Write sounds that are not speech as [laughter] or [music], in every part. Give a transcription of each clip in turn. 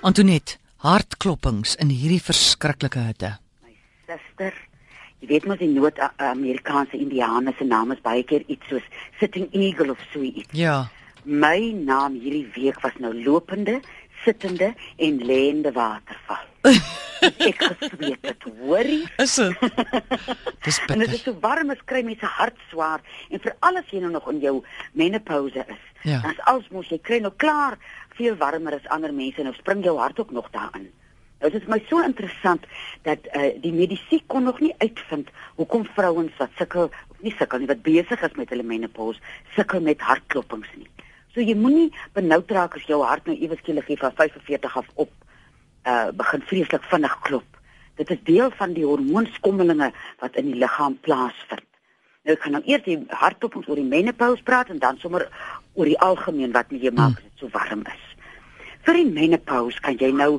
Antoinette, hartklopings in hierdie verskriklike hitte. My suster, jy weet mos die Noord-Amerikaanse Indiane se naam is baie keer iets soos Sitting Eagle of so iets. Ja. My naam hierdie week was nou lopende, sittende en lêende waterval. [laughs] ek gesweet het, hoorie? Is dit? [laughs] Dis En dit bitter. is so warm as kry mense hart swaar en veral as jy nou nog in jou menopouse is. Ja. Dan is als mos jy kry nou klaar veel warmer as ander mense nou spring jou hart ook nog daarin. Nou dit is my so interessant dat uh, die medisyne kon nog nie uitvind hoekom vrouens wat sukkel nie sukkel nie wat besig is met hulle menopause sukkel met hartklopings nie. So jy moenie benoud raak as jou hart nou iewes skielik hier van 45 af op uh begin vreeslik vinnig klop. Dit is deel van die hormoonskommelinge wat in die liggaam plaasvind. Nou ek gaan nou eers die hartklopings oor die menopause praat en dan sommer oor die algemeen wat met jou maak as dit so warm is. Vir die menopause kan jy nou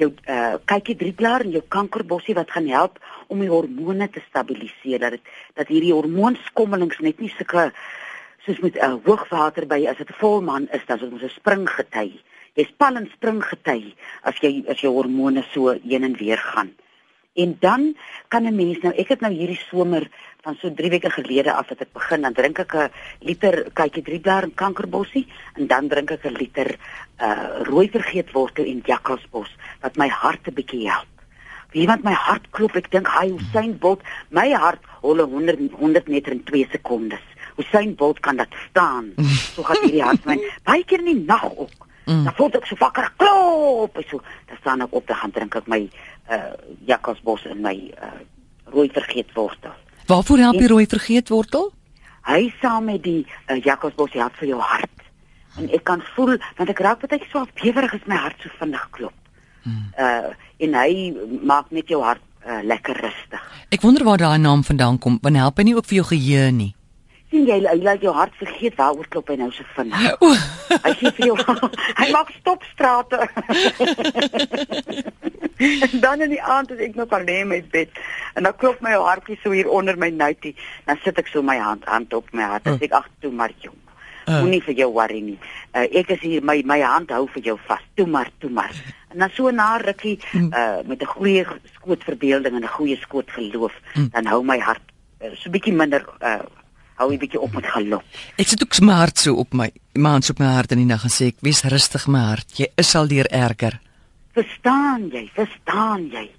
jou uh kykie drieklaar en jou kankerbossie wat gaan help om die hormone te stabiliseer dat dit dat hierdie hormoonskommelings net nie sulke soos met 'n uh, hoogwater by as dit volmaan is, dan is ons 'n springgety. Jy span en springgety as jy as jou hormone so heen en weer gaan. En dan kan 'n mens nou ek het nou hierdie somer van so 3 weke gelede af het ek begin dan drink ek 'n liter kykie drieblaar en kankerbossie en dan drink ek 'n liter uh rooi vergeetwortel en jakkalsbos wat my hart 'n bietjie help. Wie iemand my hart klop, ek dink hy Usain Bolt, my hart holle 100 100 meter in 2 sekondes. Usain Bolt kan dat staan. [laughs] So gaan hierdie hart my baie keer in die nag ook. Mm. Dan voel ek so wakker klop. en So, dan staan ek op, dan gaan drink ek my uh jakkalsbos en my uh rooi vergeetwortel. Waarvoor help die rooi vergeetwortel? Hy saam met die uh, jakkalsbos help vir jou hart. En ek kan voel want ek raak baie so bewerig as my hart so vinnig klop. Hmm. Uh en hy maak net jou hart uh, lekker rustig. Ek wonder waar daai naam vandaan kom. Want help hy nie ook vir jou geheue nie? Sien jy hy laat jou hart vergeet waaroor klop hy nou so vinnig. [laughs] O, Hy gee vir jou [laughs] hy maak stopstrate. [laughs] en dan in die aand as ek nog alleen in my bed en dan klop my hartjie so hier onder my noutie, dan sit ek so my hand hand op my hart. Dan sê ek ag toe maar jong. Uh. Moenie vir jou worry nie. Uh, ek is hier my my hand hou vir jou vas. Toe maar, toe maar. En dan so na rukkie uh, met 'n goeie skootverbeelding en 'n goeie skoot geloof, dan hou my hart uh, so bietjie minder uh, hou 'n bietjie op met galop. ek sit ook my hart so op my so op my hart in die nag en sê ek wees rustig my hart. Jy is al deur erger. Verstaan jy? Verstaan jy?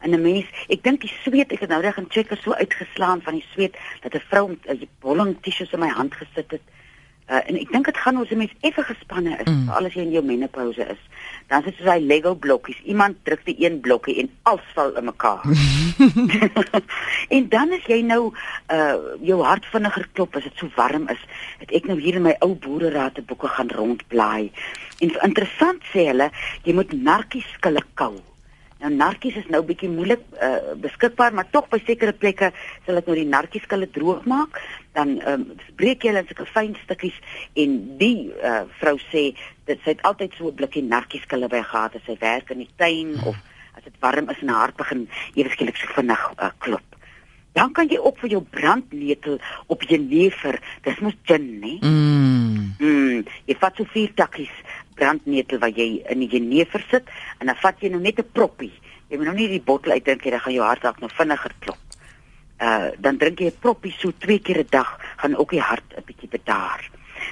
En 'n mens, ek dink die sweet, ek het nou reg in checker so uitgeslaan van die sweet dat 'n vrou 'n bolling tissues in my hand gesit het. Uh, en ek dink dit gaan ons 'n mens effe gespanne is, mm. veral as jy in jou menopouse is. Dan is dit so daai Lego blokkies. Iemand druk die een blokkie en alles val in mekaar. [laughs] [laughs] en dan as jy nou uh jou hart vinniger klop as dit so warm is, het ek nou hier in my ou boererate boeke gaan rondblaai. En interessant sê hulle, jy moet narkies skille kou. Nou narkies is nou bietjie moeilik uh, beskikbaar, maar tog by sekere plekke sal ek nou die narkies skille droog maak, dan um, breek jy hulle in sulke fyn stukkies en die uh, vrou sê dit sy het altyd so 'n blikkie narkies skille by gehad as sy werk in die tuin of as dit warm is en haar hart begin ewe skielik so vinnig uh, klop. Dan kan jy ook vir jou brandnetel op jenever, dis mos gin, né? Mm. Mm, jy vat so vier takkies brandnetel wat jy in die jenever sit en dan vat jy nou net 'n proppie. Jy moet nou nie die bottel uitdrink nie, dan gaan jou hart dalk nou vinniger klop. Uh dan drink jy 'n proppie so twee keer 'n dag, gaan ook die hart 'n bietjie bedaar.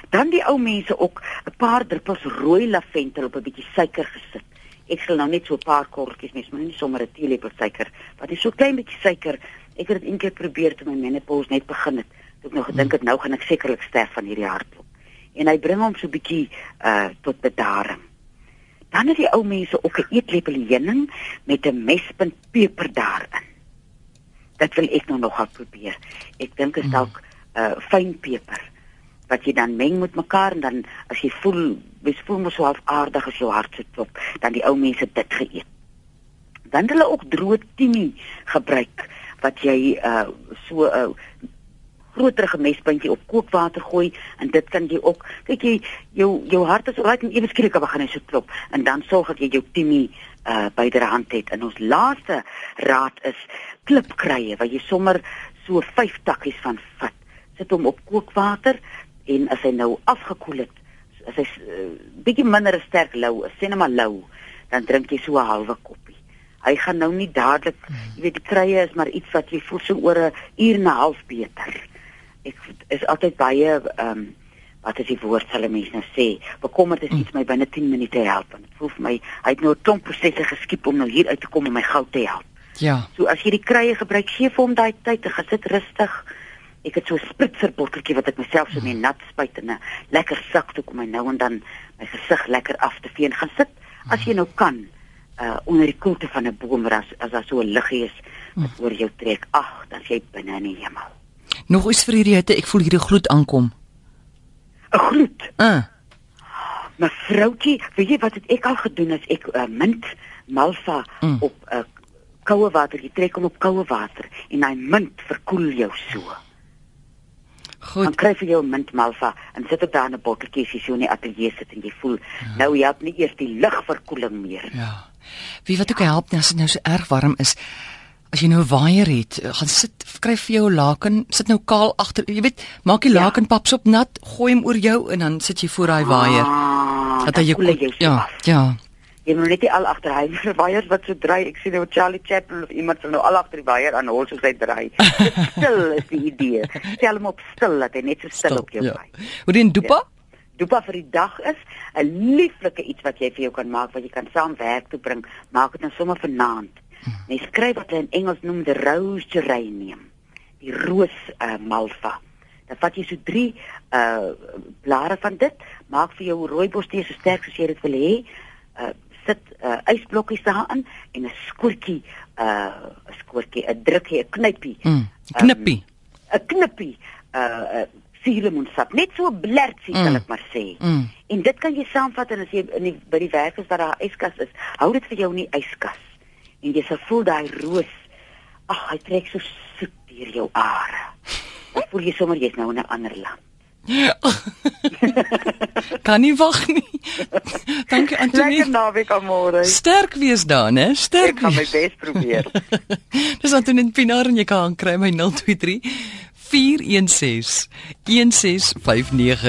Dan die ou mense ook 'n paar druppels rooi lavendel op 'n bietjie suiker gesit. Ek sal nou net so 'n paar korreltjies, mens moet nie sommer 'n teelepel suiker, wat is so klein bietjie suiker. Ek het dit een keer probeer toe my menopause net begin het. Toe ek nou gedink het nou gaan ek sekerlik sterf van hierdie hartklop en hy bring hom so bietjie uh tot bedaring. Dan het die ou mense ook 'n eetlepel heuning met 'n mespunt peper daarin. Dit wil ek nou nogal probeer. Ek dink dit is dalk uh fyn peper wat jy dan meng met mekaar en dan as jy voel, jy voel mos so half aardig as jou hart se klop, dan die ou mense dit geëet. Dan hulle ook droë timie gebruik wat jy uh so 'n uh, groter gemespuntjie op kookwater gooi en dit kan jy ook kyk jy jou jou hart is alreeds ewe skielik begin hy so klop en dan sorg dat jy jou timie uh byderhand het en ons laaste raad is klipkrye waar jy sommer so 5 takkies van vat sit hom op kookwater en as hy nou afgekoel het as hy uh, bietjie minder sterk lou sê net maar lou dan drink jy so 'n halwe koppie. Hy gaan nou nie dadelik, jy weet die krye is maar iets wat jy voel so oor 'n uur en 'n half beter. Ek is altyd baie ehm um, wat is die woord hulle mense nou sê, bekommerd is iets my binne 10 minute help en dit voel vir my hy het nou 'n klomp prosesse geskiep om nou hier uit te kom om my gou te help. Ja. So as jy die krye gebruik, gee vir hom daai tyd, gaan sit rustig. Ek het so 'n spritzerbotteltjie wat ek myself so mee nat spuit in 'n lekker sakdoek om my nou en dan my gesig lekker af te vee en gaan sit as jy nou kan uh onder die koelte van 'n boom as as daar so 'n liggie is wat oor jou trek. Ag, dan jy binne in die hemel. Nog iets vir hierdie hitte, ek voel hierdie gloed aankom. 'n Gloed. Uh. Mevroutjie, weet jy wat het ek al gedoen as ek uh, mint malva Mm. op 'n uh, koue water, jy trek hom op koue water en hy mint verkoel jou so. Dan Goed. kry jy jou mint malva en sit dit daar in 'n botteltjie as jy so in die ateljee sit en jy voel ja. nou jy het nie eers die lugverkoeling meer. Ja. Wie wat ook help nou as dit nou so erg warm is. As jy nou 'n waier het, gaan sit kry vir jou 'n laken, sit nou kaal agter, jy weet, maak die Ja. lakenpap op nat, gooi hom oor jou en dan sit jy voor daai waier. Ah, Dat dan hy jou so Ja, af. ja. Jy moet net nie al agter hy [laughs] waiers wat so dry. Ek sien nou Charlie Chaplin of iemand sal nou al agter die waier aan hol soos hy dry. [laughs] Stil is die idee. Stel hom op stil dat hy net so stil op jou ja. bly. Hoe die dopa? Dopa vir die dag is 'n lieflike iets wat jy vir jou kan maak wat jy kan saam werk toe bring. Maak dit nou sommer vanaand. Jy skryf wat hulle in Engels noem die rose geranium. Die roos uh, malva. Dan vat jy so 3 uh blare van dit, maak vir jou rooibos tee so sterk soos jy dit wil hê. Uh sit uh ysblokkies daarin en 'n skoortjie uh 'n skoortjie, 'n drukkie, 'n knypie. Mm. Knippie. 'n knippie uh, uh suurlemoensap, net so 'n blertjie Mm. sal ek maar sê. Mm. En dit kan jy saamvat en as jy in die by die werk is waar daar yskas is, hou dit vir jou in die yskas. En jy sal voel daai roos, ag, hy trek so soet deur jou are. Dan voel jy sommer jy's nou in 'n ander land. [laughs] Kan nie wag nie. Dankie Antonie. Lekker naweek aan môre. Sterk wees dan, hè? Ek Sterk. gaan my bes probeer. [laughs] Dis Antonie Pinaar en jy kan kry my 023 416 1659